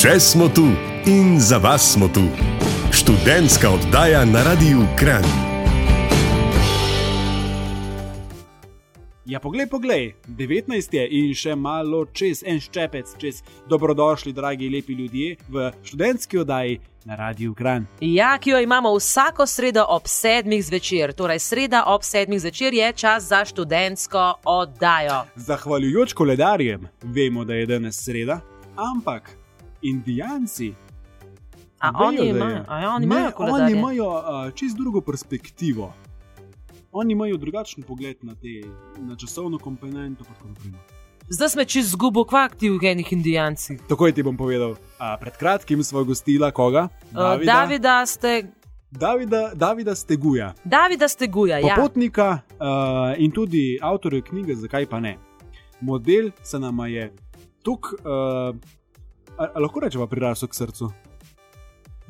Še smo tu in za vas smo tu. Študentska oddaja na Radiu Kran. Ja, poglej, poglej, 19 je in še malo čez en ščepec, čez dobrodošli, dragi lepi ljudje v študentski oddaji na Radiu Kran. Ja, ki jo imamo vsako sredo ob sedmih zvečer. Torej, sreda ob sedmih zvečer je čas za študentsko oddajo. Zahvaljujoč koledarjem, vemo, da je danes sreda, ampak indijanci. A vejo, oni imajo, a ja, oni Ne, imajo koledarje? oni imajo uh, čist drugo perspektivo. Oni imajo drugačen pogled na, te, na časovno komponento. tako. Zdaj smo čez zgubo kvakti v enih indijancih. Takoj ti bom povedal. A, pred kratkim smo gostila koga? Uh, Davida, ste, Davida, Davida Steguja, Davida Steguja, ja. popotnika uh, in tudi avtorja knjige Zakaj pa ne. Model se nam je tukaj, uh, a, a lahko rečemo, prirasel k srcu.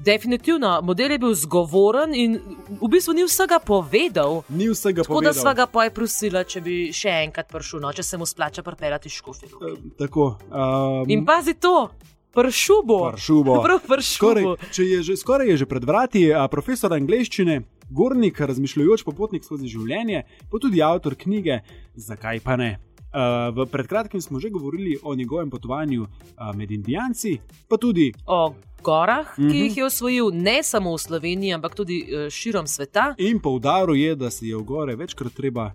Definitivno, model je bil zgovoren in v bistvu ni vsega povedal. Ni vsega Tako da povedal. sva ga poj prosila, če bi še enkrat prišel, no, če se mu splača pripeljati škofijo. Eh, Tako. Um, In pazi to, pršu bo. Pršu bo. Prav pršu Skoraj, je že, skoraj je že pred vrati, profesor angleščine, gornik, razmišljujoč popotnik skozi življenje, pa tudi avtor knjige Zakaj pa ne. Uh, v pred kratkim smo že govorili o njegovem potovanju uh, med Indijanci, pa tudi O gorah, ki Mhm. jih je osvojil ne samo v Sloveniji, ampak tudi eh, širom sveta. in poudaril je, da se je v gore večkrat treba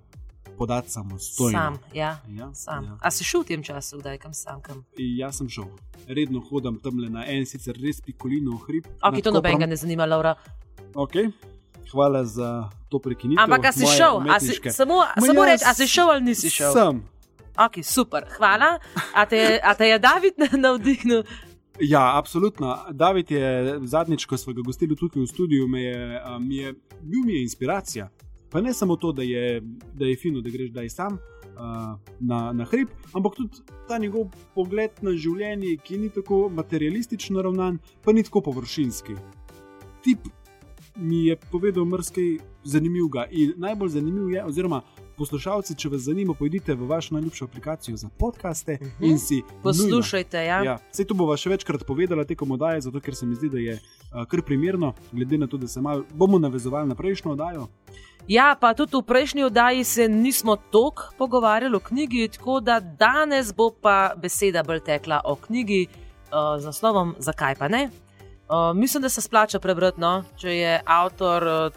podati samostojno. Sam, ja. Ja, Sam. ja. A si šel v tem času, kdaj kam sam? Kam? Jaz sem šel, redno hodim tam le na en, sicer res pikolino hrib. Ok, to Koprom. nobenega ne zanima, Laura. Okay. Hvala za to prekinitev. Ampak, a si šel, a si, samo, Ma samo ja, reči, a si šel ali nisi šel? Sem. Ok, super, hvala. A te, a te je David navdihnil? Ja, absolutno. David je zadnjič, ko smo ga gostili tukaj v studiu, me je, mi je, bil mi je inspiracija. Pa ne samo to, da je, da je fino, da greš daj sam a, na, na hrib, ampak tudi ta njegov pogled na življenje, ki ni tako materialistično ravnan, pa ni tako površinski. Tip mi je povedal marsikaj zanimivega. In najbolj zanimiv je, oziroma poslušalci, če vas zanima, pojdite v vašo najljubšo aplikacijo za podkaste Mhm. in si nujno Poslušajte, ja. Ja, vse to bova še večkrat povedala tekom oddaje, zato ker se mi zdi, da je uh, kar primerno, glede na to, da se mal, bomo navezovali na prejšnjo oddajo. Ja, pa tudi v prejšnji oddaji se nismo toliko pogovarjali o knjigi, tako da danes bo pa beseda bolj tekla o knjigi uh, z naslovom Zakaj pa ne. Uh, mislim, da se splača prebrati, no? če je avtor uh,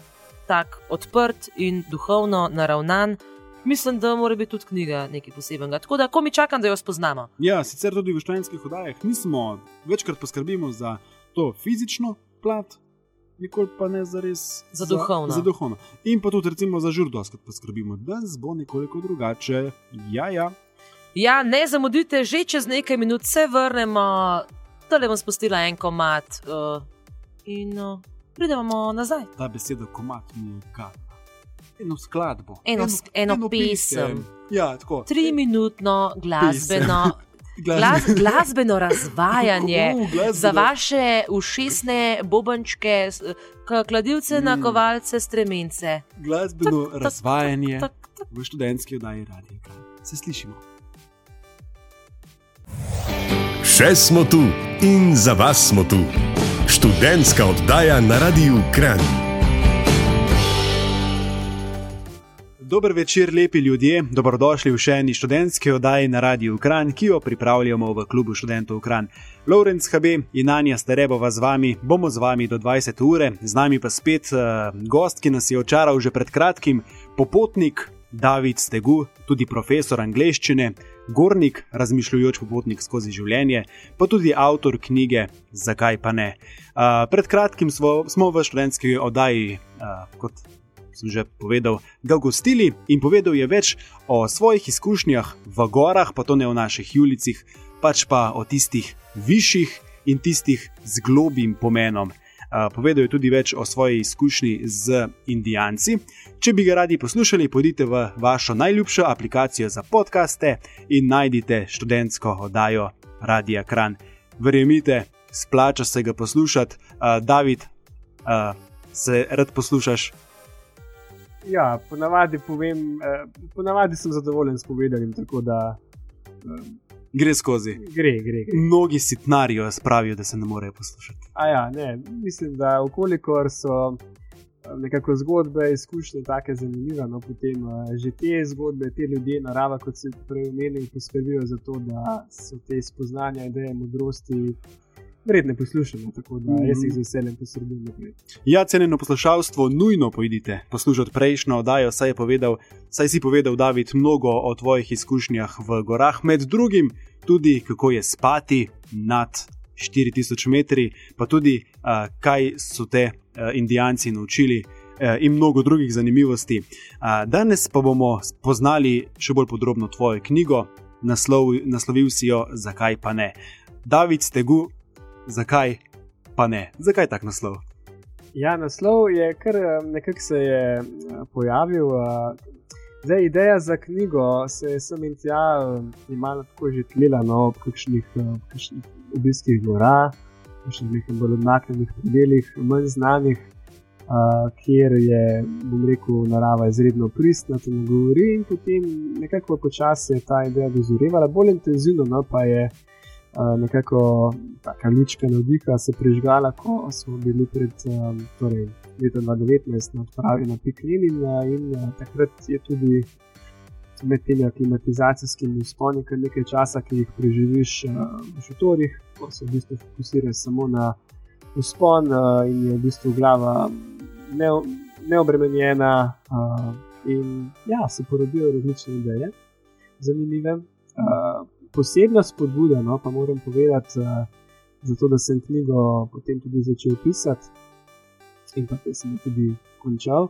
tako odprt in duhovno naravnan. Mislim, da mora biti tudi knjiga nekaj posebnega. Tako da, ko mi čakam, da jo spoznamo. Ja, sicer tudi v študentskih oddajah nismo večkrat poskrbimo za to fizično plat, nikoli pa ne za res Za duhovno. Za, za duhovno. In pa tudi recimo za žurdoskrat poskrbimo, da bo nekoliko drugače. Ja, ja. Ja, ne zamudite, že čez nekaj minut se vrnemo, tole bom spustila en komat uh, in uh, pridemo nazaj. Ta beseda komat mi je gadna. Eno skladbo, Eno sk- eno pesem. Ja, tako. Tri minutno glasbeno, Glas- glas, glasbeno razvajanje Uh, glasbeno. za vaše ušesne bobančke, kladivce, Mm. nakovalce, stremence. Glasbeno Tak, tak, razvajanje Tak, tak. v študentski oddaji radio. Se slišimo. Še smo tu in za vas smo tu. Študentska oddaja na Radiu Kran. Dober večer, lepi ljudje, dobrodošli v še eni študentski oddaji na Radiu Kran, ki jo pripravljamo v klubu študentov Kran. Lorenz HB in Anja Starebova z vami, bomo z vami do 20 ure, z nami pa spet uh, gost, ki nas je očaral že pred kratkim, popotnik David Stegu, tudi profesor angleščine, gornik, razmišljujoč popotnik skozi življenje, pa tudi avtor knjige Zakaj pa ne. Uh, pred kratkim smo, smo v študentski oddaji, uh, kot sem že povedal, ga gostili in povedal je več o svojih izkušnjah v gorah, pa to ne v naših ulicah, pač pa o tistih višjih in tistih z globim pomenom. Povedal je tudi več o svoji izkušnji z Indijanci. Če bi ga radi poslušali, pojdite v vašo najljubšo aplikacijo za podkaste in najdite študentsko oddajo Radia Kran. Verjemite, splača se ga poslušati. Uh, David, uh, se rad poslušaš? Ja, ponavadi povem, eh, ponavadi sem zadovoljen s povedanjem, tako da eh, Gre skozi. Gre, gre. gre. Mnogi sitnarijo, pravijo, da se ne morejo poslušati. A ja, ne, mislim, da okolikor so eh, nekako zgodbe, izkušnje tako zanimive, no potem uh, že te zgodbe, te ljudje, narava, kot si prej omenil, poskrbijo za to, da so te spoznanja, ideje, modrosti vredne poslušanja. Tako da jaz jih z veseljem posredujem naprej. Ja, cenjeno poslušalstvo, nujno pojdite poslušati prejšnjo oddajo, saj, povedal, saj si povedal, David, mnogo o tvojih izkušnjah v gorah, med drugim tudi kako je spati nad 4000 metri, pa tudi uh, kaj so te uh, indijanci naučili. In mnogo drugih zanimivosti. Danes pa bomo spoznali še bolj podrobno tvojo knjigo, naslov, naslovil si jo Zakaj pa ne. David Stegu, zakaj pa ne? Zakaj tak naslov? Ja, naslov je kar nekako se je pojavil. Zdaj, ideja za knjigo se je sem in tja imala tako že tlila no, ob kakšnih, kakšnih obiskih gora, kakšnih bolj odmaknjenih predeljih, manj znanih, uh, kjer je, bom rekel, narava izredno pristna, to ne govori in potem nekako počasi je ta ideja dozorevala, bolj intenzivno no, pa je uh, nekako ta lučka navdiha se prižgala, ko smo bili pred um, torej, letom 2019 na odpravi na Piklin in, in takrat je tudi med temi aklimatizacijskimi usponi kar nekaj časa, ki jih preživiš v šotorih, ko se v bistvu fokusiraš samo na uspon in je v bistvu glava ne, neobremenjena. In ja, se porodijo različne ideje, zanimive. Uh, posebna spodbuda, no, pa moram povedati, uh, zato da sem knjigo potem tudi začel pisati in pa da sem jo tudi končal.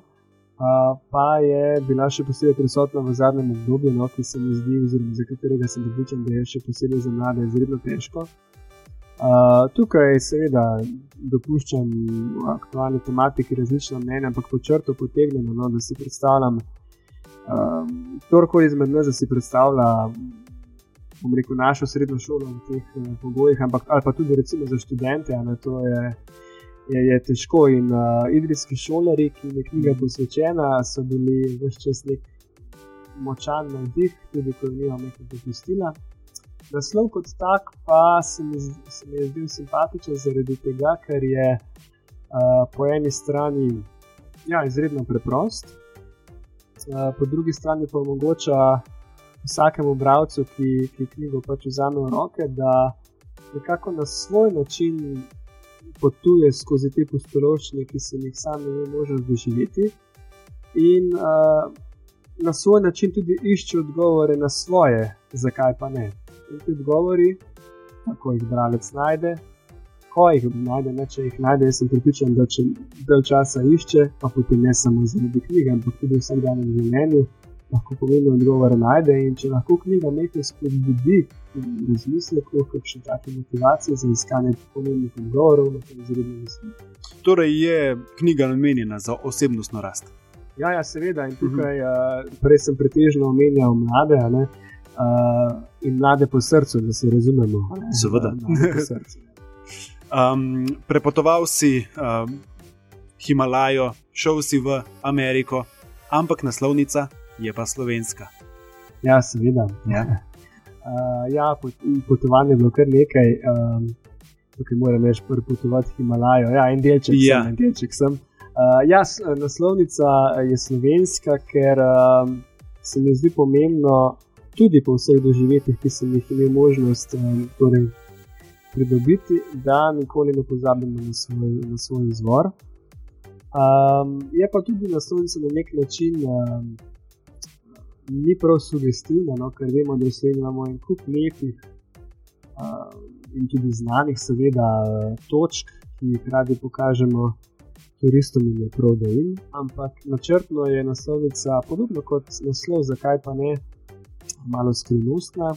Uh, pa je bila še posebej prisotna v zadnjem obdobju, no, ki se mi zdi, oziroma za katerega sem pripričan, da je še posebej za mlade izredno težko. Uh, tukaj, seveda, dopuščam v aktualni tematiki različna mnenja, ampak po črto potegnemo, no, da si predstavljam, uh, kdorkoli izmed nas si predstavlja bom rekel, našo srednjo šolo v teh uh, pogojih, ampak ali pa tudi recimo za študente, ne, to je, je, je težko. In uh, idrijski šolari, ki je knjiga posvečena, so bili vse čas nek močan navdih, tudi ko jim imamo nekaj dopustila. Naslov kot tak pa se mi, se mi je zdel simpatičen zaradi tega, ker je uh, po eni strani ja, izredno preprost, uh, po drugi strani pa omogoča vsakemu bralcu, ki, ki knjigo pač vzame v roke, da nekako na svoj način potuje skozi te postoločnje, ki se jih sam ne more doživeti, in uh, na svoj način tudi išče odgovore na svoje, zakaj pa ne. In ti odgovori, kako jih bralec najde. Ko jih najde, ne, če jih najde, sem pripričan, da če del časa išče, pa potem ne samo zaradi knjige, ampak tudi v vsakdanjem življenju, lahko pomeni odgovor najde. In če lahko knjiga nekaj spodbudi, razmislek o kakšni taki motivaciji za iskanje pomembnih odgovorov, tem zelo mislim. Torej je knjiga namenjena za osebnostno rast. Ja, ja seveda. In tukaj, uh -huh. uh, prej sem pretežno omenjal mlade. Ne, uh, in mlade po srcu, da se razumemo. Seveda. um, prepotoval si um, Himalajo, šel si v Ameriko, ampak naslovnica je pa slovenska. Ja, seveda. Ja. Uh, ja, potovanje je bilo kar nekaj, um, tukaj moram reči, prvi potovati Himalajo. Ja, en delček ja. sem. En delček sem. Uh, ja, naslovnica je slovenska, ker um, se mi zdi pomembno, tudi po vseh doživetjih, ki sem jih imel možnost um, torej, pridobiti, da nikoli ne pozabimo na svoj, na svoj izvor. Um, je pa tudi naslovnica na nek način. Um, ni prav sugestivno, no, ker vemo, da imamo en kup lepih uh, in tudi znanih, seveda, točk, ki jih radi pokažemo turistom in ne prav da jim. Ampak načrtno je naslovnica podobno kot naslov, zakaj pa ne, malo skrivnostna.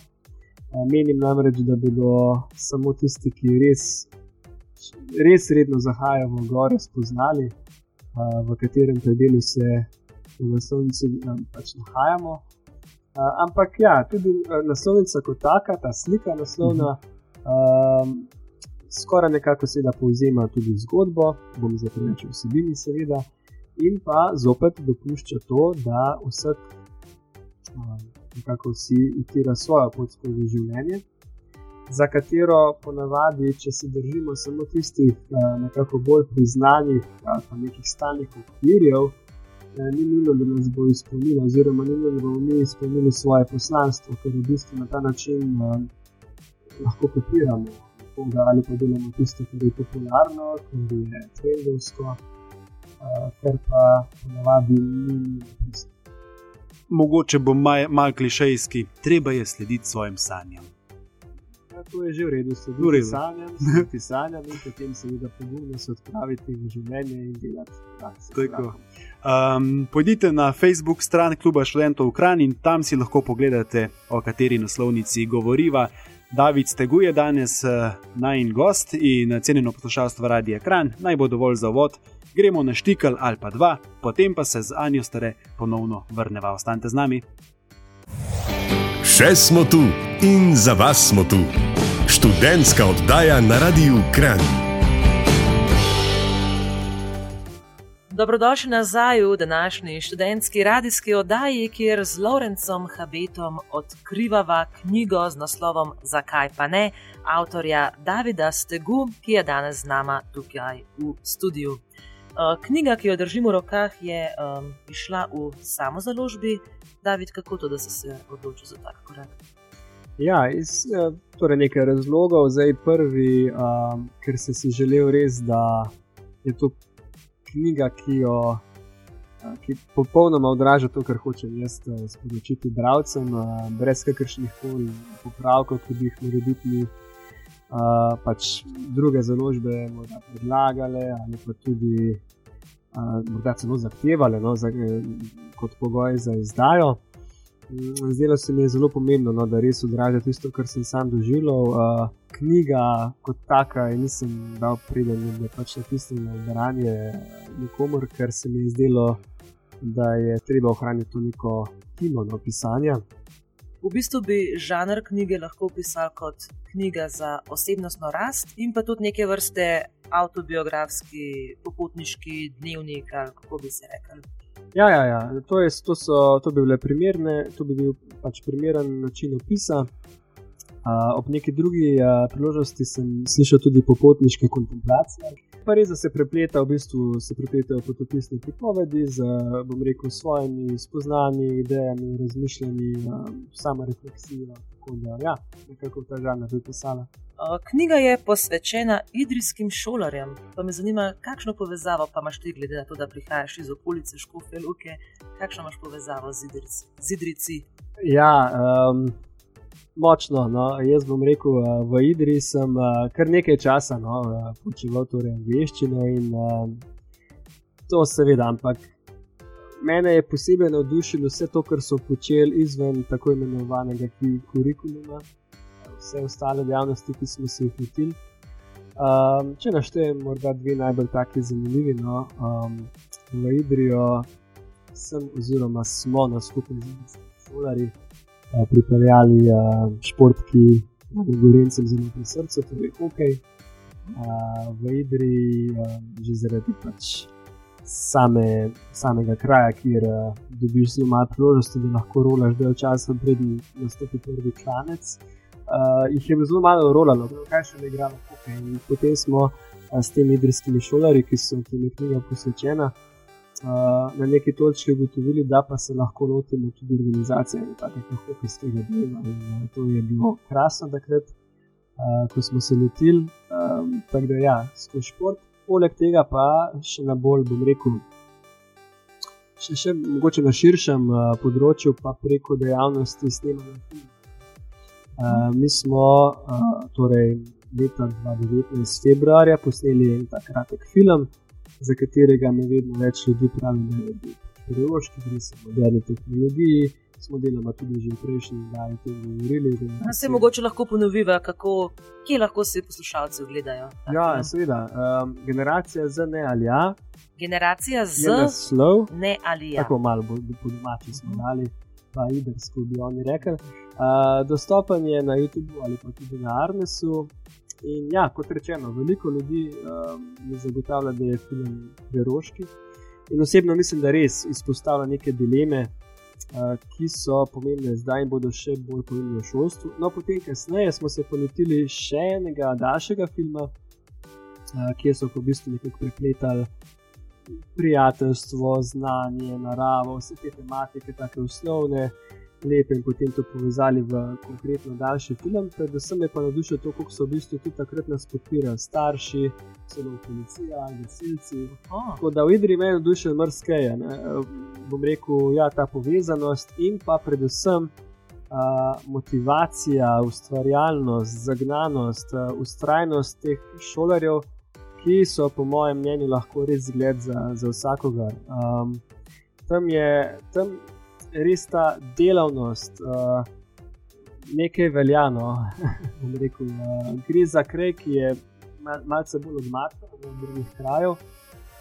Menim namreč, da bodo samo tisti, ki res, res redno zahajajo v gore, spoznali, v katerem predelu se v naslovnici pač nahajamo. Uh, ampak ja, tudi naslovnica kot taka, ta slika naslovna, um, skoraj nekako se da povzema tudi zgodbo, bom zdaj rečel vsebini, seveda, in pa zopet dopušča to, da vsak, um, nekako vsi utira svojo pot skozi življenje. za katero ponavadi, če se držimo samo tistih nekako bolj priznanih ali pa nekih stalnih okvirjev, ni nujno, da nas bo izpolnilo, oziroma ni nujno, da bomo mi izpolnili svoje poslanstvo, ker v bistvu na ta način lahko kopiramo. Ali pa delamo tisto, kar je popularno, kar je trendovsko, uh, ker pa ponavadi ni tisto. Mogoče bo malo mal klišejski, treba je slediti svojim sanjam. To je že v redu, slediti sanjam, slediti sanjam in potem seveda pogumno se odpraviti v življenje in delati. Um, pojdite na Facebook stran Kluba študentov Ukran in tam si lahko pogledate, o kateri naslovnici govoriva. David Steguje danes uh, najn gost in cenjeno poslušalstvo Radia Kran, naj bo dovolj za vod. Gremo na štikal ali pa dva, potem pa se z Anjo stare ponovno vrneva. Ostanite z nami. Še smo tu in za vas smo tu. Študentska oddaja na Radiu Kran. Dobrodošli nazaj v današnji študentski radijski oddaji, kjer z Lorencom Habetom odkrivava knjigo z naslovom Zakaj pa ne, avtorja Davida Stegu, ki je danes z nama tukaj v studiu. Uh, knjiga, ki jo držimo v rokah, je um, išla v samozaložbi. David, kako to, da si se odločil za tak korak? Ja, iz eh, torej nekaj razlogov. Zdaj prvi, um, ker si si želel res, da je to knjiga, ki jo ki popolnoma odraža to, kar hočem jaz sporočiti bralcem, brez kakršnih koli popravkov, ki bi jih. Uh, pač druge založbe predlagale, ali pa tudi morda celo zahtevale no, za, eh, kot pogoj za izdajo. Mm, zdelo se mi je zelo pomembno, no, da res odraža tisto, kar sem sam doživel. Knjiga kot taka, in nisem dal predanje, da pač ne pisem na branje nikomor, ker se mi je zdelo, da je treba ohraniti to neko timo no, pisanja. V bistvu bi žanr knjige lahko opisal kot knjiga za osebnostno rast in pa tudi neke vrste autobiografski, popotniški dnevnik, kako bi se rekel. Ja, ja, ja. To, je, to, so, to bi bile primerne, to bi bil pač primeren način opisa. Uh, ob neki drugi uh, priložnosti sem slišal tudi popotniške kontemplacije. Pa res, da se prepleta, v bistvu se prepletajo potopisne pripovedi z, bom rekel, svojimi spoznanji, idejami, razmišljanji, um, samo refleksijo. Tako da, ja, nekako ta žanr bi pisala. Knjiga je posvečena idrijskim šolarjem. Pa me zanima, kakšno povezavo pa imaš ti, glede na to, da prihajaš iz okolice Škofe Luke, kakšno imaš povezavo z Idrici? Ja, um, močno. No. Jaz bom rekel, uh, v Idri sem uh, kar nekaj časa no, uh, počival torej angliščino in to seveda, ampak mene je posebej navdušilo vse to, kar so počeli izven tako imenovanega kurikuluma, vse ostale dejavnosti, ki smo se jih lotili. Um, če naštejem, morda dve najbolj taki zanimivi. No, um, v Idrijo sem, oziroma smo na skupaj z šolarji, Eh, pripeljali uh, šport, ki je gorencem zelo pri srcu, torej hokej. Uh, v Idri, že zaradi pač same, samega kraja, kjer dobiš zelo malo priložnosti, da lahko rolaš del časa, preden nastopi prvi klanec. Uh, jih je zelo malo rolalo, kaj še ne igramo hokej. In potem smo s temi idrijskimi šolarji, ki so tem knjiga posvečena na neki točki ugotovili, da pa se lahko lotimo tudi organizacije takega hokejskega dela. In to je bilo krasno takrat, uh, ko smo se lotili. Um, tako da, ja, skozi šport. Poleg tega pa še na bolj, bom rekel, še, še mogoče na širšem področju, pa preko dejavnosti snemanja. Uh, mi smo uh, torej leta 2019, februarja, posneli en tak kratek film, za katerega me vedno več ljudi pravi, da je bil ideološki, gre se moderni tehnologiji. Smo delali tudi že v dneh, da smo govorili. Da se mogoče lahko ponoviva, kako, kje lahko se poslušalci gledajo. Ja, seveda. Um, generacija Z ne ali A. Generacija Z naslov, ne ali A. Tako malo bo, bo domači smo dali, pa idrsko bi oni rekli. Uh, dostopen je na YouTubu ali pa tudi na Arnesu. In ja, kot rečeno, veliko ljudi um, mi zagotavlja, da je film preroški. In osebno mislim, da res izpostavlja neke dileme, ki so pomembne zdaj in bodo še bolj pomembne v šolstvu. No, potem, kasneje smo se polotili še enega daljšega filma, kjer so v bistvu nekako prepletali prijateljstvo, znanje, naravo, vse te tematike, tako osnovne lepe in potem to povezali v konkretno daljši film. Predvsem je pa navdušil to, kako so v bistvu tudi takrat nas podpirali starši, celo policija, gasilci. Tako da v Idri me navdušil mrskeje. Bom rekel, ja, ta povezanost in pa predvsem. Uh, motivacija, ustvarjalnost, zagnanost, uh, ustrajnost teh šolarjev, ki so, po mojem mnenju, lahko res zgled za, za vsakogar. Um, tam je, tam res ta delavnost, uh, nekaj veljano. rekel, uh, gre za kraj, ki je mal, malce bolj odmaknjen od drugih krajev,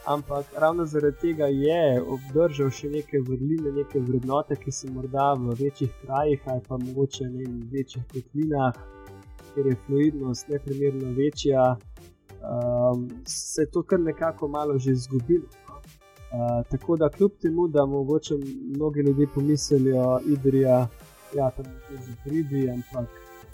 ampak ravno zaradi tega je obdržal še neke vrline, neke vrednote, ki so morda v večjih krajih ali pa mogoče ne v večjih kotlinah, ker je fluidnost neprimerno večja. Um, se je to kar nekako malo že izgubilo. Uh, tako da, kljub temu, da mogoče mnogi ljudje pomislijo, da je ja, tam za hribi, ampak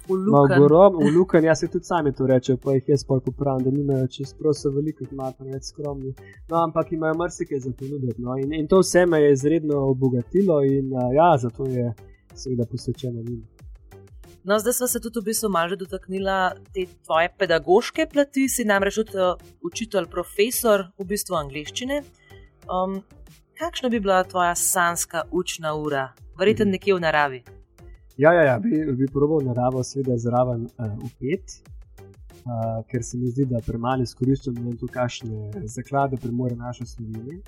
v Lukan, jaz se tudi sami to reče, pa jih jaz pol popravim, da nimajo čez prosto veliko, imajo več skromni. No, ampak imajo marsikaj za ponuditi. No, in, in to vse me je izredno obogatilo in uh, ja, zato je seveda posvečeno njim. No, zdaj smo se tudi v bistvu malo dotaknili te tvoje pedagoške plati, si namreč tudi uh, učitelj, profesor v bistvu angliščine. Um, kakšna bi bila tvoja sanska učna ura, verjetno mhm. nekje v naravi? Ja, ja, ja bi, bi probal naravo, seveda, zraven uh, upet, uh, ker se mi zdi, da premalo izkoriščamo in tu kakšne zaklade premore naše Slovenije.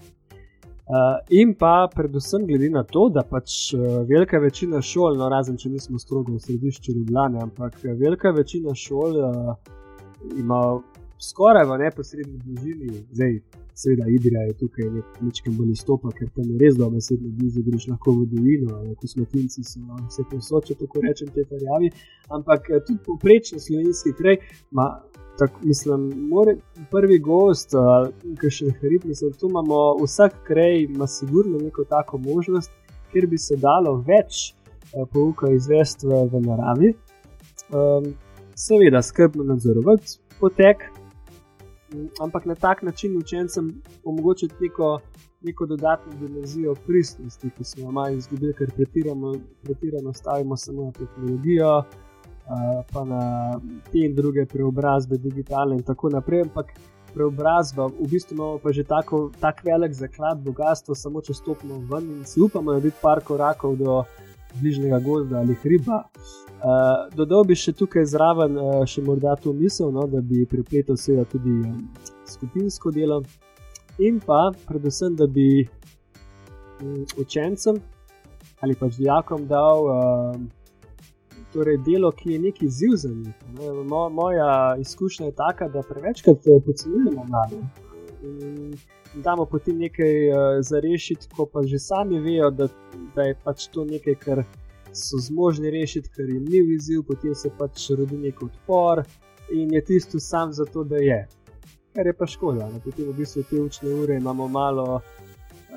Uh, in pa predvsem glede na to, da pač uh, velika večina šol, no razen če nismo strogo v središču Ljubljana, ampak velika večina šol uh, ima skoraj v neposrednji bližini, zdaj seveda Idrija je tukaj nekaj bolj izstopa, ker tam je res dobro, da se blizu greš lahko v Dovino, kosmetinci so vse posod, če tako rečem, te tarjavi. Ampak eh, tudi poprečni slovenski kraj ima. Tak, mislim, more, prvi gost, ki še ne hrib, mislim, tu imamo vsak kraj, ima sigurno neko tako možnost, kjer bi se dalo več uh, pouka izvesti v naravi. Um, seveda, skrbno nadzorovati potek, ampak na tak način učencem omogočiti neko, neko dodatno dimenzijo pristnosti, ki smo jo malo izgubili, ker pretirano, pretirano stavimo samo na tehnologijo, pa na te in druge preobrazbe, digitalne in tako naprej. Ampak preobrazba, v bistvu imamo pa že tako tak velik zaklad bogatstva, samo če stopimo ven in si upamo narediti par korakov do bližnjega gozda ali hriba. Uh, dodal bi še tukaj zraven uh, še morda to misel, no, da bi pripletel seveda tudi um, skupinsko delo in pa predvsem, da bi um, učencem ali pač dijakom dal uh, torej delo, ki je neki ziv za njih. Ne. Mo, moja izkušnja je taka, da prevečkrat podcenjujemo mlade. In damo potem nekaj uh, za rešiti, ko pa že sami vejo, da, da je pač to nekaj, kar so zmožni rešiti, ker jim ni izziv, potem se pač rodi nek odpor in je tisto sam zato, da je. Kar je pa škoda, da potem v bistvu te učne ure imamo malo.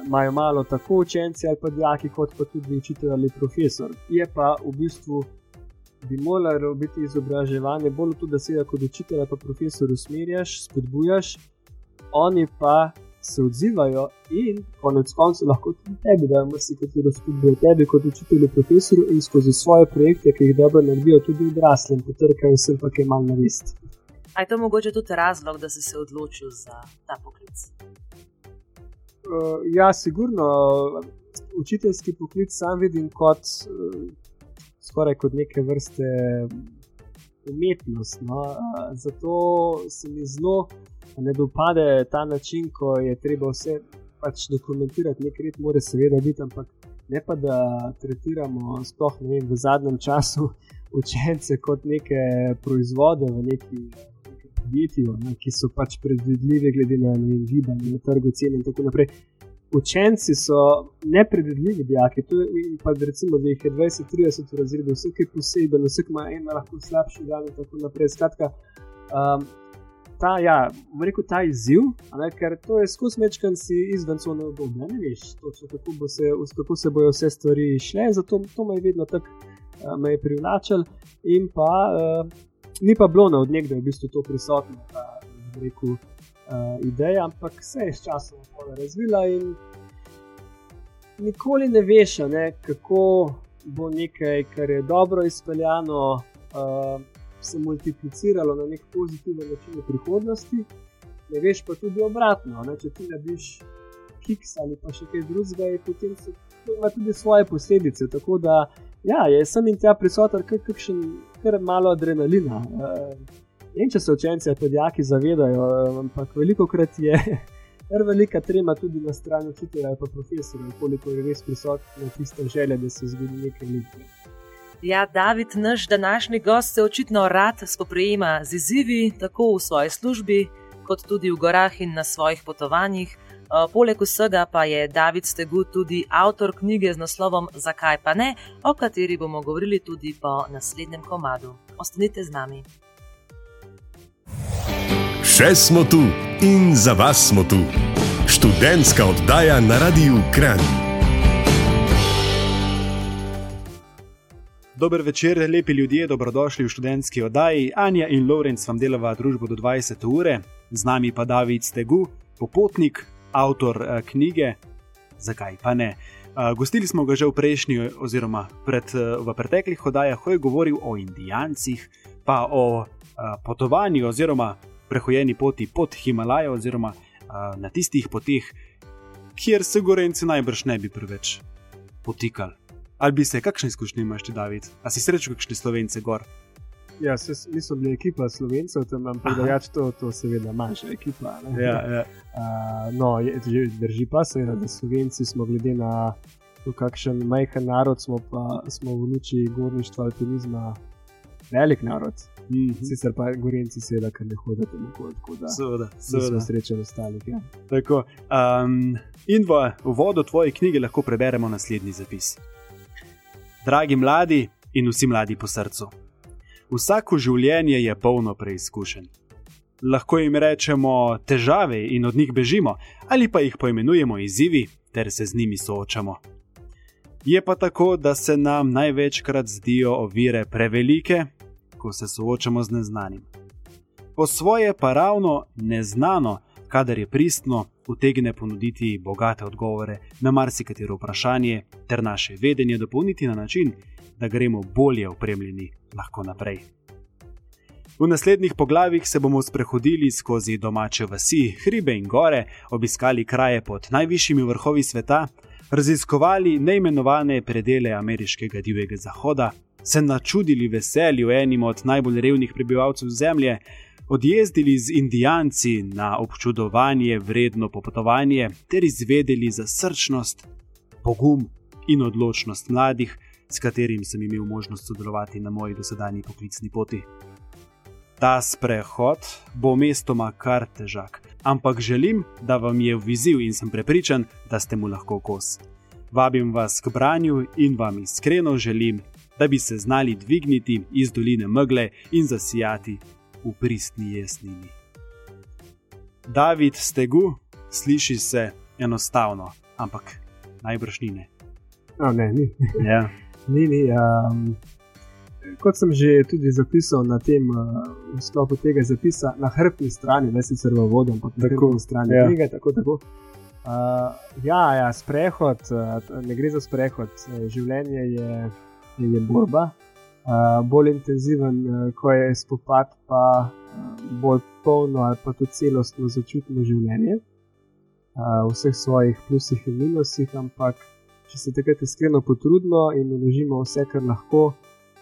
Imajo malo tako učenci ali pa dijaki, kot pa tudi učitelj ali profesor. Je pa v bistvu bi moralo biti izobraževanje bolj to, da se kot učitelj ali pa profesor usmerjaš, spodbujaš, oni pa se odzivajo in konec koncev lahko tudi tebi, da imaš nekaj razpodbude tebi kot učitelju, profesorju in skozi svoje projekte, ki jih dobro naredijo, tudi odraslim, potrkajo vsem pa kaj malo navest. Ali je to mogoče tudi razlog, da si se odločil za ta poklic? Uh, ja, sigurno. Učiteljski poklic sam vidim kot uh, skoraj kot neke vrste umetnost. No? Uh, zato se mi zelo ne dopade ta način, ko je treba vse pač dokumentirati, nekaj red, mora seveda biti, ampak ne pa da tretiramo, sploh ne vem, v zadnjem času učence kot neke proizvode v neki. Podjetju, ne, ki so pač predvidljivi, glede na gibanje, na trgu cen in tako naprej. Učenci so nepredvidljivi, dijaki. Je, pa recimo, da jih je 20-30 razredov, vsak je poseben, vsak ima eno lahko slabši dan in tako naprej. Skratka, um, ta, ja, rekel, ta izziv, ne, ker to je skozi mečkan si izven cone obdobja. Ne veš, točno kako, bo se, kako se bojo vse stvari šle, zato to me je vedno tako uh, privlačilo. In pa uh, ni pa bilo od nekdaj v bistvu to prisotno, ta rekel, uh, ideja, ampak se je s časom razvila in nikoli ne veš, ne, kako bo nekaj, kar je dobro izpeljano. Uh, se multipliciralo na nek pozitiven način v prihodnosti, ne veš pa tudi obratno. Ne? Če ti nabiš kiks ali pa še kaj drugega, potem se to ima tudi svoje posledice. Tako da, ja, je sem in tja prisoten, kar kakšen, kar malo adrenalina. In če se učenci ali podjaki zavedajo, ampak veliko krat je. Ker velika trema tudi na strani učitelja pa profesorja, koliko je res prisotna tista želja, da se zgodi nekaj lepega. Ja, David, naš današnji gost se očitno rad spoprijema z izzivi, tako v svoji službi, kot tudi v gorah in na svojih potovanjih. Poleg vsega pa je David Stegu tudi avtor knjige z naslovom Zakaj pa ne, o kateri bomo govorili tudi po naslednjem komadu. Ostanite z nami. Še smo tu in za vas smo tu. Študentska oddaja na Radiu Kran. Dober večer, lepi ljudje, dobrodošli v študentski oddaji. Anja in Lorenz vam delava družbo do 20 ure, z nami pa David Stegu, popotnik, avtor uh, knjige. Zakaj pa ne? Uh, gostili smo ga že v prejšnji, oziroma pred, uh, v preteklih oddajah, ko je govoril o Indijancih, pa o uh, potovanju oziroma prehojeni poti pod Himalajo, oziroma uh, na tistih poteh, kjer se gorenci najbrž ne bi preveč potikali. Ali bi se, kakšne izkušnje imaš, David? A si srečal kakšne slovence gor? Ja, mi smo bili ekipa slovencev, tam imam drugač to, to seveda manjša ekipa. Ja, ja. Uh, no, je, drži pa seveda, da slovenci smo glede na to, kakšen majhen narod smo, pa smo v luči gorništva, alpinizma, velik narod. Mm -hmm. Sicer pa gorenci seveda, ker ne hodite nikoli tako da. Seveda, seveda. Srečen ostalih. Ja. Tako, um, in v uvodu tvoje knjige lahko preberemo naslednji zapis dragi mladi in vsi mladi po srcu. Vsako življenje je polno preizkušenj. Lahko jim rečemo težave in od njih bežimo, ali pa jih poimenujemo izzivi ter se z njimi soočamo. Je pa tako, da se nam največkrat zdijo ovire prevelike, ko se soočamo z neznanim. Po svoje pa ravno neznano, kadar je pristno, utegne ponuditi bogate odgovore na marsikatero vprašanje, ter naše vedenje dopolniti na način, da gremo bolje opremljeni lahko naprej. V naslednjih poglavjih se bomo sprehodili skozi domače vasi, hribe in gore, obiskali kraje pod najvišjimi vrhovi sveta, raziskovali neimenovane predele ameriškega divjega zahoda, se načudili veselju enim od najbolj revnih prebivalcev Zemlje, odjezdili z Indijanci na občudovanje vredno popotovanje ter izvedeli za srčnost, pogum in odločnost mladih, s katerim sem imel možnost sodelovati na moji dosedanji poklicni poti. Ta sprehod bo mestoma kar težak, ampak želim, da vam je viziv in sem prepričan, da ste mu lahko kos. Vabim vas k branju in vam iskreno želim, da bi se znali dvigniti iz doline megle in zasijati v pristni jesnini. David Stegu sliši se enostavno, ampak najbrž ni ne. No, ne, ni. Ja. ni, ni um, kot sem že tudi zapisal na tem uh, sklopu tega zapisa, na hrbtni strani, ne sicer v vodu, ampak na hrbtni strani ja. knjige. Tako, tako. Uh, ja, ja, sprehod, uh, ne gre za sprehod, življenje je, je borba. Eh, bolj intenziven, uh, ko je spopad, pa uh, bolj polno ali pa tudi celostno začutimo življenje, uh, vseh svojih plusih in minusih, ampak če se takrat iskreno potrudimo in uložimo vse, kar lahko,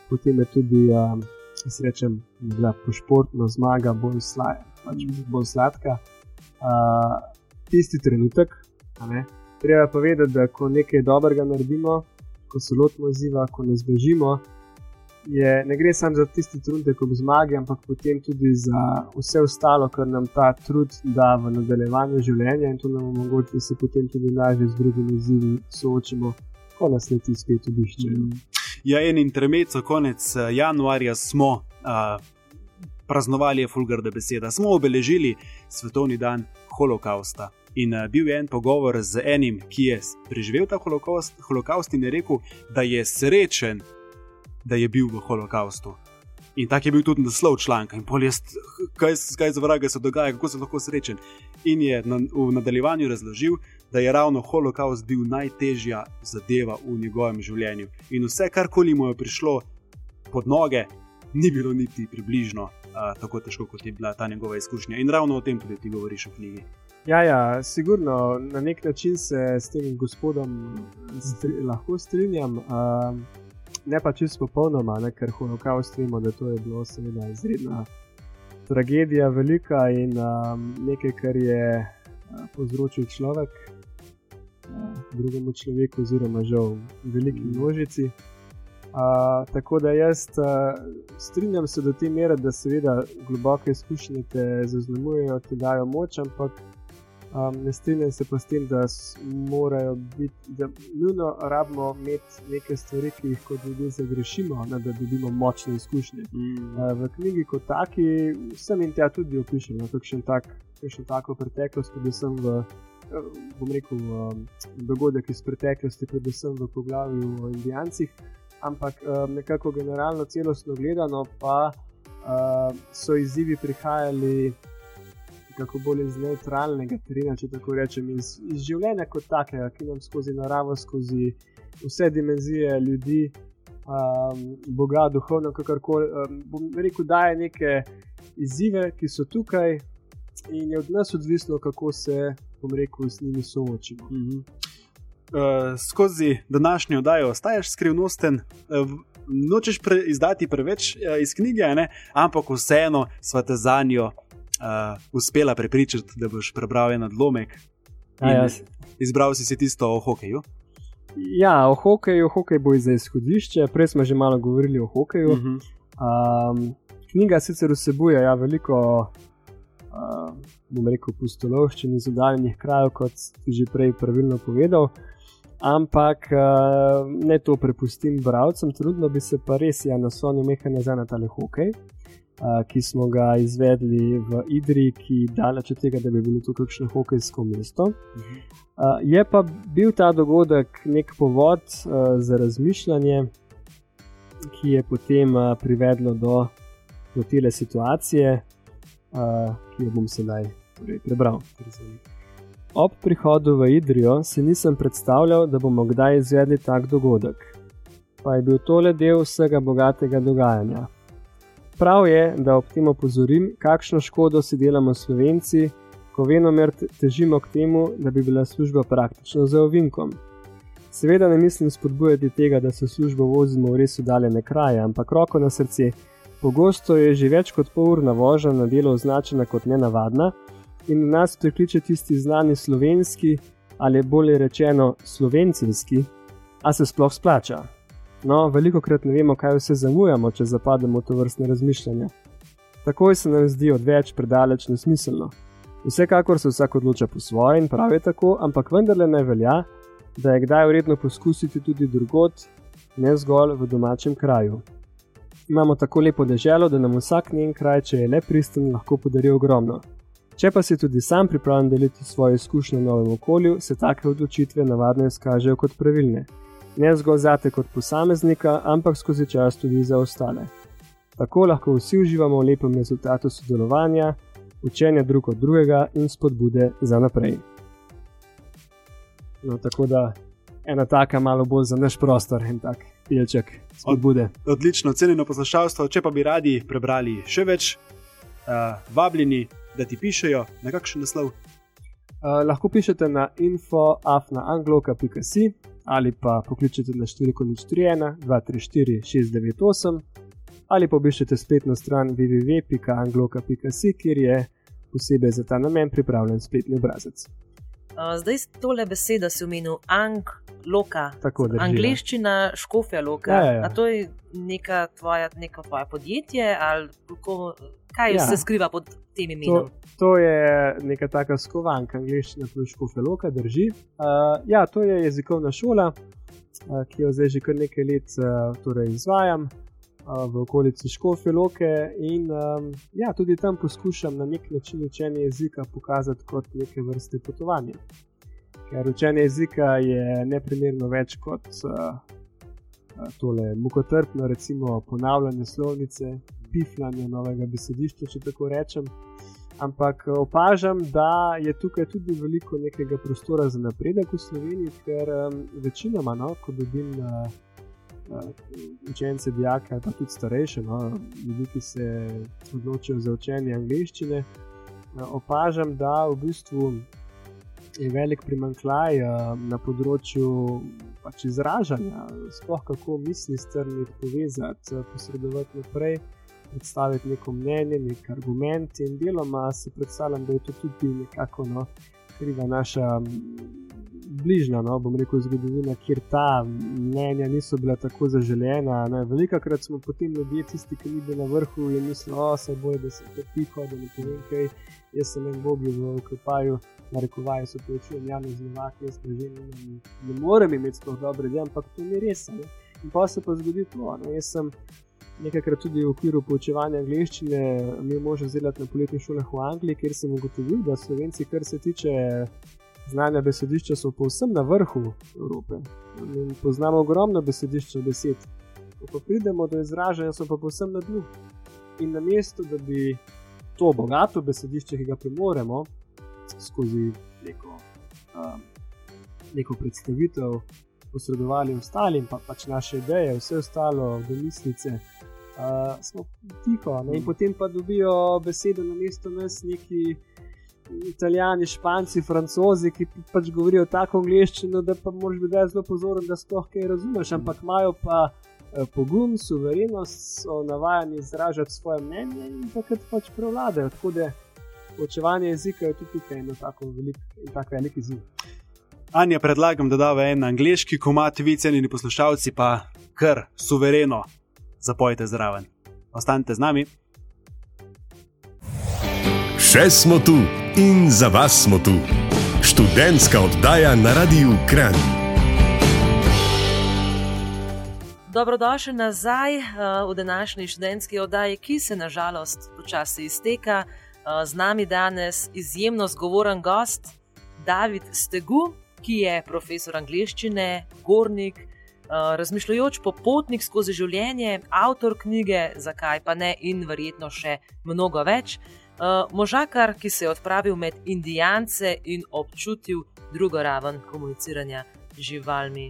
potem je tudi, uh, srečem, da po športno zmaga bolj, sla, pač bolj sladka. Uh, tisti trenutek, treba pa vedeti, da ko nekaj dobrega naredimo, ko se lotimo izziva, ko ne zdržimo, je, ne gre samo za tisti trenutek ob zmagi, ampak potem tudi za vse ostalo, kar nam ta trud da v nadaljevanju življenja in to nam omogoča, da se potem tudi lažje z drugimi izzivi soočimo, ko nas leti spet obiščejo. Ja, en intermezzo, konec eh, januarja smo. Uh, praznovali je fulgarda beseda, smo obeležili svetovni dan holokausta. In uh, bil je en pogovor z enim, ki je preživel ta holokaust, holokaust in je rekel, da je srečen, da je bil v holokaustu. In tak je bil tudi naslov članka. In pol je, kaj, kaj za vraga se dogaja, kako sem lahko srečen. In je na, v nadaljevanju razložil, da je ravno holokaust bil najtežja zadeva v njegovem življenju. In vse, kar koli mu je prišlo pod noge, ni bilo niti približno uh, tako težko, kot je bila ta njegova izkušnja. In ravno o tem tudi ti govoriš v knjigi. Ja, ja, sigurno na nek način se s tem gospodom stri, lahko strinjam. Uh, ne pa čisto popolnoma, ne, ker holokaust vemo, da to je bilo seveda izredna tragedija, velika in um, nekaj, kar je uh, povzročil človek uh, drugemu človeku, oziroma žal veliki množici. Uh, tako da jaz uh, strinjam se do te mere, da seveda globoke izkušnje te zaznamujejo, ti dajo moč, ampak um, ne strinjam se pa s tem, da morajo biti, da nujno rabimo imeti neke stvari, ki jih kot ljudje zagrešimo, ne, da dobimo močne izkušnje. Mm. Uh, v knjigi kot taki sem in tja tudi opišem, no, kakšen tak, tako preteklost, predvsem v. Bom rekel, dogodek iz preteklosti, predvsem v poglavju o Indijancih, ampak um, nekako generalno, celostno gledano, pa uh, so izzivi prihajali kako bolj iz neutralnega terena, če tako rečem, iz, iz življenja kot takega, ki nam skozi naravo, skozi vse dimenzije ljudi, um, Boga, duhovno, kakorkoli. Um, bom rekel, da je neke izzive, ki so tukaj in je od nas odvisno, kako se, bom rekel, z njimi soočimo. Mm -hmm. Uh, skozi današnjo oddajo ostaješ skrivnosten, uh, nočeš pre izdati preveč uh, iz knjige, ne? ampak vseeno sva te za njo uh, uspela prepričati, da boš prebral en odlomek. Ja, izbral si, si tisto o hokeju. Ja, o hokeju, hokej bo za izhodišče, prej smo že malo govorili o hokeju. Uh -huh. um, knjiga sicer vsebuje ja, veliko. Uh, bom rekel, pustolovščini iz oddaljenih krajev, kot si že prej pravilno povedal ampak uh, ne to prepustim bralcem, trudno bi se pa res ja naslonil nekaj nazaj na tale hokej. Ki smo ga izvedli v Idri, ki je daleč od tega, da bi bilo to kakšno hokejsko mesto. Uh, je pa bil ta dogodek nek povod za razmišljanje, ki je potem privedlo do, do tele situacije, ki jo bom sedaj torej, prebral. Ob prihodu v Idrijo si nisem predstavljal, da bomo kdaj izvedli tak dogodek. Pa je bil tole del vsega bogatega dogajanja. Prav je, da ob tem opozorim, kakšno škodo si delamo Slovenci, ko venomer težimo k temu, da bi bila služba praktično za ovinkom. Seveda ne mislim spodbujati tega, da se službo vozimo v res oddaljene kraje, ampak roko na srce, pogosto je že več kot pol urna vožnja na delo označena kot nenavadna in nas prekliče tisti znani slovenski, ali bolje rečeno slovenski, a se sploh splača. No, veliko krat ne vemo, kaj vse zamujamo, če zapademo v to vrstne razmišljanja. Takoj se nam zdi odveč predaleč nesmiselno. Vsekakor se vsak odloča po svoje in pravi tako, ampak vendarle ne velja, da je kdaj vredno poskusiti tudi drugot, ne zgolj v domačem kraju. Imamo tako lepo deželo, da nam vsak njen kraj, če je le pristen, lahko podari ogromno. Če pa si tudi sam pripravljen deliti svoje izkušnje v novem okolju, se take odločitve navadno izkažejo kot pravilne. Ne zgolj zate kot posameznika, ampak skozi čas tudi za ostale. Tako lahko vsi uživamo v lepem rezultatu sodelovanja, učenja drug od drugega in spodbude za naprej. No, tako da ena taka malo bolj za naš prostor in tak pilček spodbude. Od, odlično, cenjeno poslušalstvo. Če pa bi radi prebrali še več, uh, vabljeni da ti pišejo na kakšen naslov? Uh, lahko pišete na infoafnaangloka.com ali pa pokličete na številko 031-234-698 ali pa obiščete spletno stran www.angloka.com, kjer je posebej za ta namen pripravljen spletni obrazec. Uh, zdaj tole beseda si omenil, angloka. Tako da. Ja. Angliščina, škofja loka. Ja, ja. A to je neka tvoja, neko tvoje podjetje ali kako, kaj ja. se skriva pod tem imenom? To, to je neka taka skovanka, angliščina, tudi škofja loka, drži. Uh, ja, to je jezikovna šola, uh, ki jo zdaj že kar nekaj let uh, torej izvajam. v okolici Škofe Loke in um, ja, tudi tam poskušam na nek način učenje jezika pokazati kot neke vrste potovanje. Ker učenje jezika je neprimerno več kot uh, tole mukotrpno, recimo ponavljanje slovnice, pifljanje novega besedišča, če tako rečem. Ampak opažam, da je tukaj tudi veliko nekega prostora za napredek v Sloveniji, ker um, večinoma, no, ko dobim uh, učence, dijake, pa tudi starejše, no, ljudi, ki se odločijo za učenje angleščine, uh, opažam, da v bistvu je velik primankljaj uh, na področju pač izražanja, sploh kako misli strniti, povezati, posredovati naprej predstaviti neko mnenje, nek argument in deloma si predstavljam, da je to tudi nekako no, kriva naša bližnja, no, bom rekel, zgodovina, kjer ta mnenja niso bila tako zaželena. Veliko krat smo potem ljudje, tisti, ki ni bil na vrhu, in mislijo, da se boje, da se to piho, da ne povem kaj. Jaz sem en bogi v oklepaju, na rekovaj so povečujem javno znovak, jaz pa že ne, ne morem imeti sploh dobre ideje, ampak to ni res. In pa se pa zgodi to. Ne. Jaz sem nekajkrat tudi v okviru poučevanja angleščine imel možnost delati na poletnih šolah v Angliji, kjer sem ugotovil, da Slovenci, kar se tiče znanja besedišča, so povsem na vrhu Evrope. In poznamo ogromno besedišča besed. Ko pridemo do izražanja, so pa povsem na dnu. In na mestu, da bi to bogato besedišče, ki ga premoremo skozi neko, um, neko predstavitev, posredovali ostalim, pa pač naše ideje, vse ostalo, domislice, uh, smo tiho. Ne? In potem pa dobijo besedo na mesto nas neki italijani, španci, francozi, ki pač govorijo tako angliščino, da pa moraš biti zelo pozoren, da sploh kaj razumeš, ampak imajo pa. Eh, pogum, suverenost, so navajeni izražati svoje mnenje in takrat pač prevladajo. Tako da poučevanje jezika je tudi tukaj eno tako veliko in tako velik izziv. Anja, predlagam, da da v en angliški komat, vi cenjeni poslušalci, pa kar suvereno zapojte zraven. Ostanite z nami. Še smo tu in za vas smo tu. Študentska oddaja na Radiu Kran. Dobrodošli nazaj uh, v današnji študentski oddaji, ki se nažalost počasi izteka. Uh, z nami danes izjemno zgovoren gost, David Stegu, ki je profesor angliščine, gornik, Eh, razmišljajoč popotnik skozi življenje, avtor knjige, zakaj pa ne, in verjetno še mnogo več. Uh, možakar, ki se je odpravil med Indijance in občutil drugo raven komuniciranja z živalmi.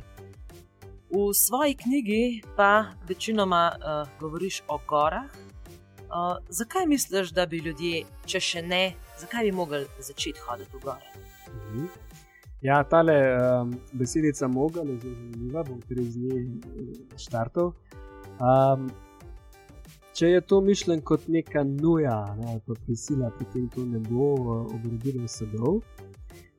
V svoji knjigi pa večinoma uh, govoriš o gorah. Uh, zakaj misliš, da bi ljudje, če še ne, zakaj bi mogli začeti hoditi v gore? Mhm. Ja, tale um, besedica moga, zelo zanimiva, bom tudi z njej eh, štartov. Um, če je to mišljen kot neka nuja, ne, pa prisila, potem to ne bo uh, obrodilo sadov.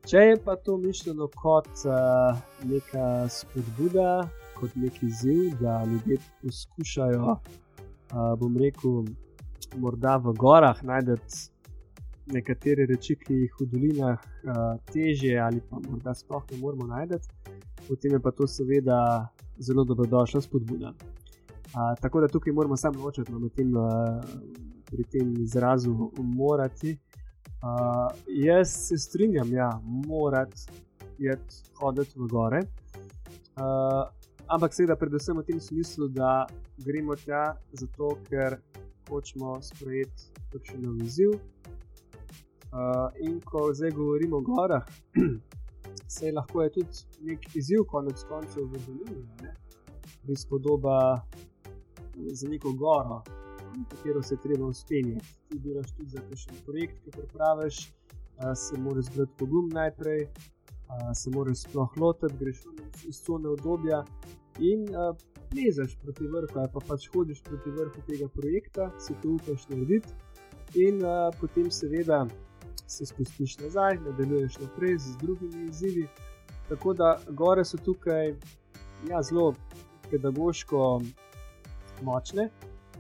Če je pa to mišljeno kot uh, neka spodbuda, kot neki ziv, da ljudje poskušajo, uh, bom rekel, morda v gorah najdete nekatere reči, ki jih v dolinah uh, težje ali pa morda sploh ne moremo najti, potem je pa to seveda zelo dobrodošla spodbuda. Uh, tako da tukaj moramo samo ločiti no, tem, uh, pri tem izrazu morati. Uh, jaz se strinjam, ja, morate hoditi v gore. Uh, ampak seveda, predvsem v tem smislu, da gremo tja zato, ker hočemo sprejeti kakšen izziv, Uh, in ko zdaj govorimo o gorah, se lahko je tudi nek izziv, konec koncev, v dolini. Bi spodoba za neko goro, na katero se treba uspenjati. Ti delaš tudi za kakšen projekt, ki pripraviš, uh, se moraš zbrati pogum najprej, uh, se moraš sploh lotiti, greš iz cone obdobja. In uh, lezaš proti vrhu, ali pa pač hodiš proti vrhu tega projekta, si to upaš narediti, in uh, potem seveda se spustiš nazaj, nadaljuješ naprej z drugimi izzivi. Tako da gore so tukaj ja, zelo pedagoško močne,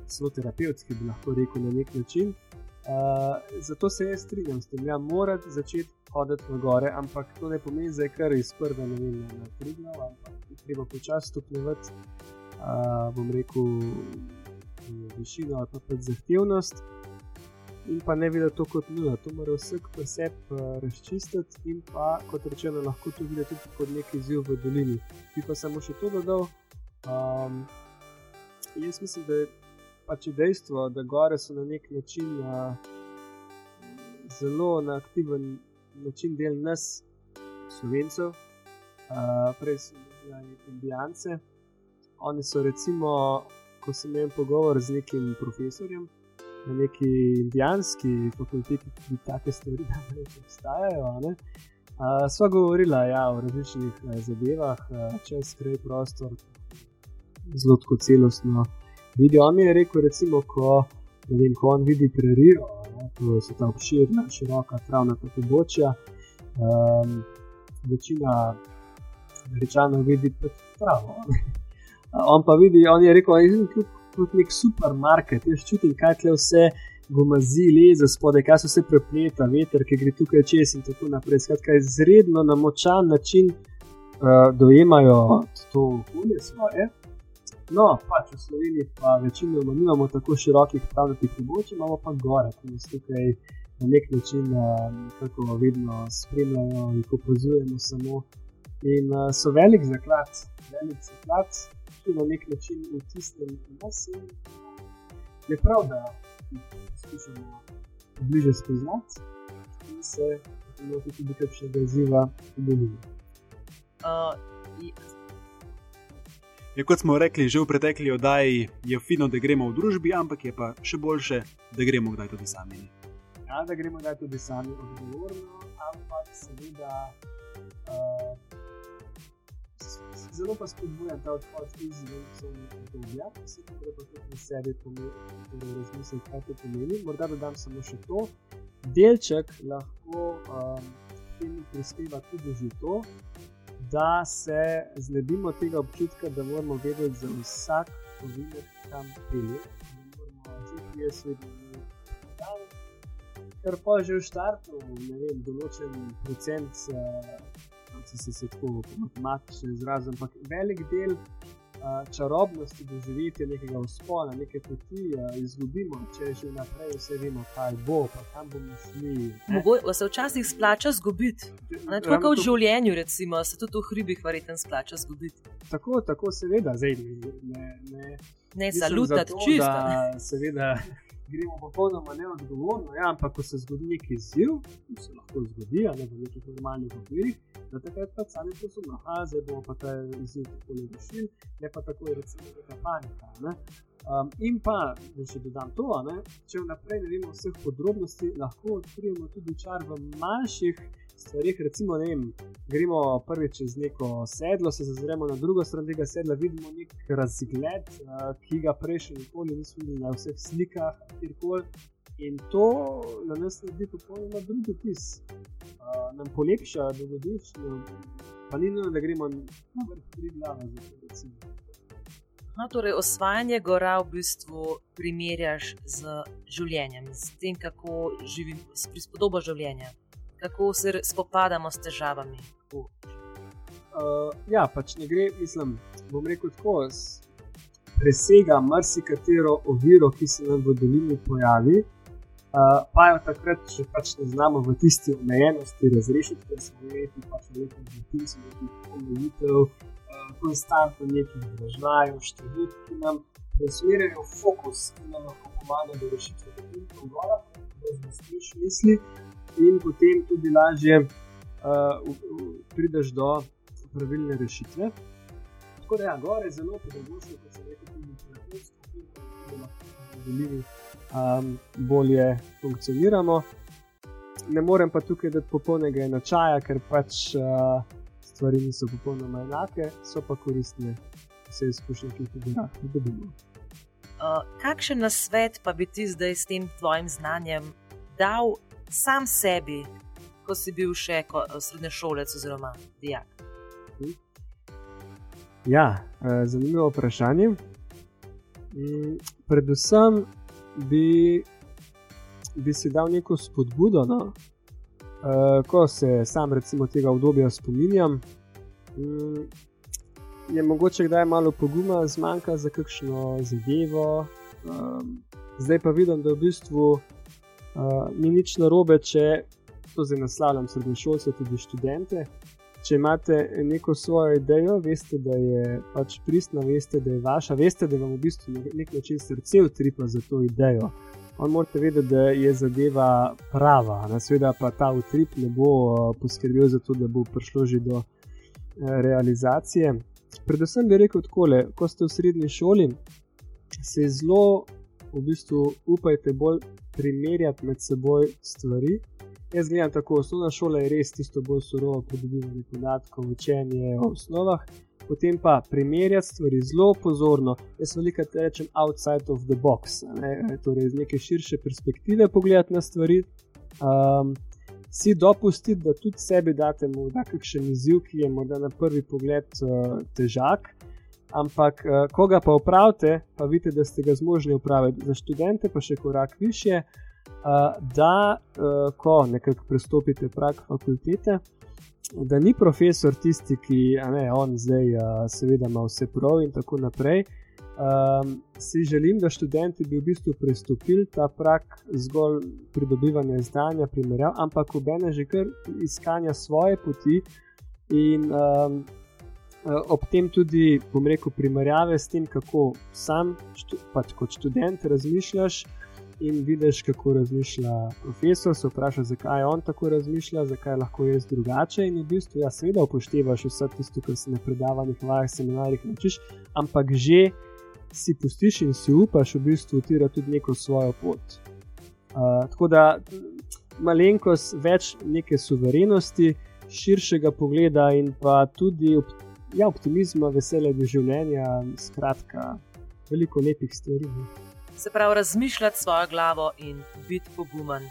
zelo terapevtske, bi lahko rekel na nek način. Uh, zato se jaz strinjam s tem, da ja, moraš začeti hoditi na gore, ampak to ne pomeni, da je kar iz prve ne vem, na pridno, ampak je treba počasi stopnjevati. Uh, bom rekel, višino ali pa zahtevnost. In pa ne videti to kot nula, to mora vsak poseb razčistiti, in pa kot rečeno, lahko to videti tudi kot neki izziv v dolini. Bi pa samo še to dodal. Um, jaz mislim, da je pač dejstvo, da gore so na nek način uh, zelo na aktiven način del nas, slovencev, uh, prej bili indijance. Oni so recimo, ko sem imel pogovor z nekim profesorjem na neki indijanski fakulteti, ki take stvari ne obstajajo. Ne? Uh, sva govorila ja, o različnih uh, zadevah, uh, čez kraj prostor, zelo celostno vidijo. On je rekel, recimo, ko, vem, ko on vidi prerijo, to so ta obširna, široka, travna pobočja. Um, večina rečanov vidi pač pravo. on pa vidi, on je rekel, da je kot nek supermarket, jaz čutim, kaj tle vse. Gomazi, leze spodaj, kaj se vse prepleta, veter, ki gre tukaj čez in tako naprej. Skratka, izredno na močan način uh, dojemajo to okolje svoje. No, pač v Sloveniji pa večinoma nimamo tako širokih pravnih pobočij, imamo pa gore, ki nas tukaj na nek način tako uh, vedno spremljajo in opazujemo samo. In uh, so velik zaklad, velik zaklad, ki na nek način vtisne v nas. Je prav, da skušamo bliže spoznati in se lahko tudi kakšnega izziva dobimo. Uh, Je, kot smo rekli že v pretekli oddaji, je fino, da gremo v družbi, ampak je pa še boljše, da gremo kdaj tudi sami. Ja, da gremo kdaj tudi sami, odgovorno, ampak seveda. Uh, Zelo pa spodbujam ta odhod iz zunanjega obdobja, se pa treba tudi sebi torej razmisliti, kaj to pomeni. Morda dodam samo še to. Delček lahko um, temu prispeva tudi že to, da se znebimo tega občutka, da moramo vedeti za vsak ovinek, kam pride. Da moramo kje svet Ker pa že v štartu, ne vem, določen procent, če se se tako matematično izrazim, ampak velik del čarobnosti doživeti nekega vzpona, neke poti izgubimo, če že naprej vse vemo, kaj bo, pa kam bomo šli. Mogoče se včasih splača zgubiti. Tako kot v življenju, recimo, se tudi v hribih verjetno splača zgubiti. Tako, tako seveda, zdaj ne. Ne, ne salutati čisto. Seveda gremo popolnoma neodgovorno, ja, ampak ko se zgodi neki izziv, ki se lahko zgodi, ne v nekih normalnih okvirih, da takrat pa sami posebno, a zdaj bomo pa ta izziv tako le rešili, ne pa tako je recimo neka panika. Um, in pa, da še dodam to, ne, če vnaprej ne vemo vseh podrobnosti, lahko odkrijemo tudi čar v manjših stvarih. Recimo, vem, gremo prvič čez neko sedlo, se zazremo na drugo stran tega sedla, vidimo nek razgled, uh, ki ga prej še nikoli nismo videli na vseh slikah, kjerkoli. In to na nas naredi popolnoma drugi opis. Uh, nam polepša dogodivščino, pa ni nujno, da gremo na vrh tri glave. No, torej, osvajanje gora v bistvu primerjaš z življenjem, z tem, kako živim, s prispodobo življenja kako se spopadamo s težavami. Uh, ja, pač ne gre, mislim, bom rekel tako. Presega marsikatero oviro, ki se nam v dolini pojavi, uh, pa jo takrat, če pač ne znamo v tisti omejenosti razrešiti, ker smo imeli pač nekaj vrtincev, nekaj omejitev, uh, konstantno nekaj držav, številk, ki nam preusmerjajo fokus, ki nam lahko pomaga do rešitve tega problema, da zmestiš misli in potem tudi lažje uh, prideš do pravilne rešitve. Tako da, ja, gore je zelo pedagoško, kot se reče, tudi terapevtsko, da lahko um, bolje funkcioniramo. Ne morem pa tukaj dati popolnega enačaja, ker pač uh, stvari niso popolnoma enake, so pa koristne vse izkušnje, ki jih tudi dobimo. Uh, kakšen nasvet pa bi ti zdaj s tem tvojim znanjem dal sam sebi, ko si bil še srednješolec oziroma dijak? Ja, eh, zanimivo vprašanje. Mm, predvsem bi, bi si dal neko spodbudo, no? Eh, ko se sam recimo tega obdobja spominjam. Mm, je mogoče kdaj malo poguma zmanjka za kakšno zadevo, Um, zdaj pa vidim, da v bistvu uh, ni nič narobe, če to zdaj naslavljam srednjošolce, tudi študente. Če imate neko svojo idejo, veste, da je pač pristna, veste, da je vaša, veste, da vam v bistvu na nek način srce utripa za to idejo. On morate vedeti, da je zadeva prava, na sveda pa ta utrip ne bo uh, poskrbel za to, da bo prišlo že do uh, realizacije. Predvsem bi rekel tako, ko ste v srednji šoli, se zelo, v bistvu, upajte bolj primerjati med seboj stvari. Jaz gledam tako, osnovna šola je res tisto bolj surovo pridobivanje podatkov, učenje o osnovah, potem pa primerjati stvari zelo pozorno. Jaz veliko rečem outside of the box, ne? torej iz neke širše perspektive pogledati na stvari. Um, Si dopustiti, da tudi sebi date morda kakšen izziv, ki je morda na prvi pogled uh, težak, ampak uh, ko ga pa upravite, pa vidite, da ste ga zmožni upraviti. Za študente pa še korak više, uh, da uh, ko nekako prestopite prak fakultete, da ni profesor tisti, ki ne, on zdaj, uh, seveda, ima vse prav in tako naprej. Um, si želim, da študenti bi v bistvu prestopili ta prak zgolj pridobivanja znanja, primerjav, ampak obene že kar iskanja svoje poti in um, ob tem tudi, bom rekel, primerjave s tem, kako sam, štu, pač kot študent, razmišljaš in vidiš, kako razmišlja profesor, se vprašaš, zakaj on tako razmišlja, zakaj lahko jaz drugače. In v bistvu, ja, seveda upoštevaš vse tisto, kar se na predavanjih, vajah, seminarjih naučiš, ampak že si pustiš in si upaš v bistvu utira tudi neko svojo pot. Uh, tako da malenkost več neke suverenosti, širšega pogleda in pa tudi ja, optimizma, veselja do življenja, skratka, veliko lepih stvari. Se pravi razmišljati svojo glavo in biti pogumen.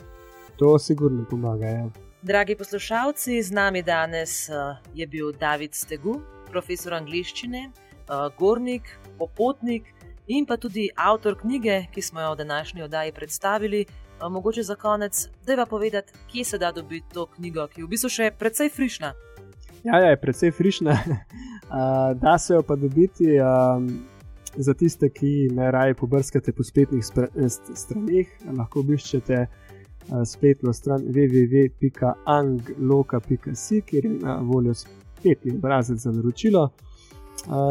To sigurno pomaga. Ja. Dragi poslušalci, z nami danes uh, je bil David Stegu, profesor angliščine, uh, gornik, popotnik in pa tudi avtor knjige, ki smo jo v današnji oddaji predstavili. Uh, mogoče za konec, da je pa povedati, kje se da dobiti to knjigo, ki je v bistvu še precej frišna. Ja, ja je precej frišna. uh, da se jo pa dobiti. Um, za tiste, ki ne raje pobrskate po spletnih straneh, lahko obiščete uh, spletno stran www.angloka.si, kjer je na voljo spletni obrazec za naročilo. Uh,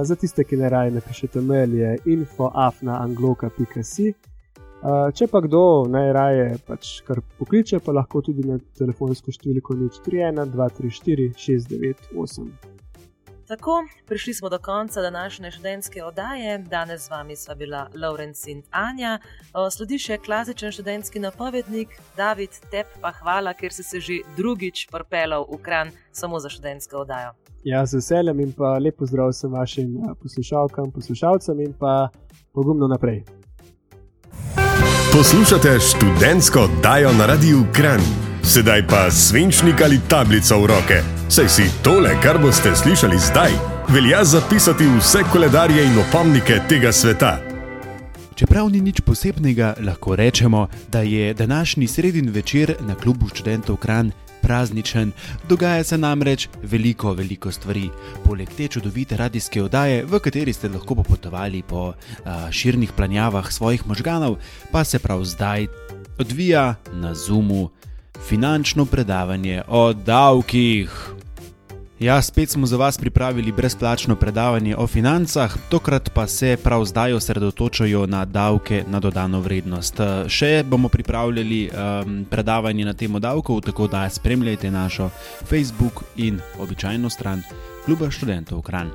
za tiste, ki ne raje napišete mail, je info.afna.angloka.si. Uh, če pa kdo najraje pač kar pokliče, pa lahko tudi na telefonsko številko 031 234 698. Tako, prišli smo do konca današnje študentske oddaje. Danes z vami sva bila Laurenc in Anja. Sledi še klasičen študentski napovednik, David, tep pa hvala, ker si se že drugič propelal v kran samo za študentsko oddajo. Ja, z veseljem in pa lepo zdrav vsem vašim poslušalkam, poslušalcem in pa pogumno naprej. Poslušate študentsko oddajo na radiju Kran. Sedaj pa svinčnik ali tablico v roke. Saj si tole, kar boste slišali zdaj, velja zapisati vse koledarje in opomnike tega sveta. Čeprav ni nič posebnega, lahko rečemo, da je današnji sredin večer na klubu študentov Kran prazničen. Dogaja se namreč veliko, veliko stvari. Poleg te čudovite radijske oddaje, v kateri ste lahko popotovali po a, širnih planjavah svojih možganov, pa se prav zdaj odvija na Zoomu finančno predavanje o davkih. Ja, spet smo za vas pripravili brezplačno predavanje o financah, tokrat pa se prav zdaj osredotočajo na davke na dodano vrednost. Še bomo pripravljali um, predavanje na temo davkov, tako da spremljajte našo Facebook in običajno stran Kluba študentov Kran.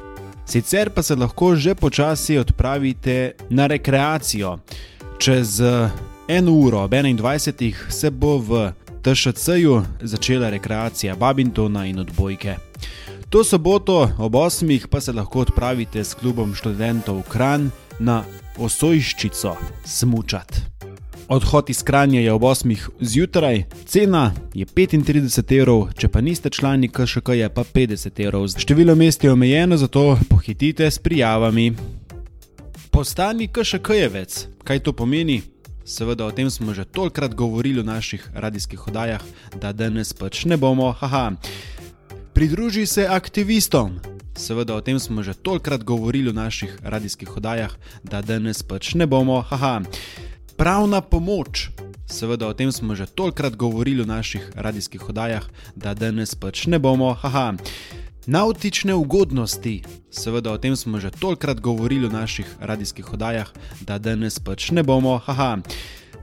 Sicer pa se lahko že počasi odpravite na rekreacijo. Čez eno uro ob 21. se bo v TŠC-ju začela rekreacija Babingtona in odbojke. To soboto ob 8. pa se lahko odpravite s klubom študentov Kran na Osojščico smučat. Odhod iz Kranja je ob 8. zjutraj, cena je 35 evrov, če pa niste člani KŠK, je pa 50 evrov. Število mest je omejeno, zato pohitite s prijavami. Postani KŠK-jevec, kaj to pomeni? Seveda, o tem smo že tolkrat govorili v naših radijskih oddajah, da danes pač ne bomo, haha. Pridruži se aktivistom, Seveda o tem smo že tolkrat govorili v naših radijskih oddajah, da danes pač ne bomo, haha. Pravna pomoč. Seveda o tem smo že tolkrat govorili v naših radijskih oddajah, da danes pač ne bomo, haha. Nautične ugodnosti. Seveda o tem smo že tolkrat govorili v naših radijskih oddajah, da danes pač ne bomo, haha.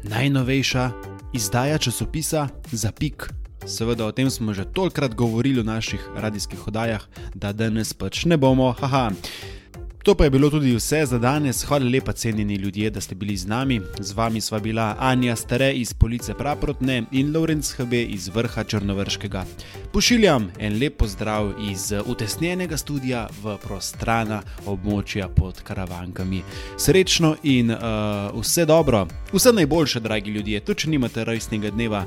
Najnovejša izdaja časopisa Zapik. Seveda o tem smo že tolkrat govorili v naših radijskih oddajah, da danes pač ne bomo, haha. To pa je bilo tudi vse za danes. Hvala lepa, cenjeni ljudje, da ste bili z nami. Z vami sva bila Anja Stare iz Police Praprotne in Lorenz HB iz vrha Črnovrškega. Pošiljam en lep pozdrav iz utesnjenega studia v prostrana območja pod karavankami. Srečno in uh, vse dobro, vse najboljše, dragi ljudje. Tudi če nimate rojstnega dneva,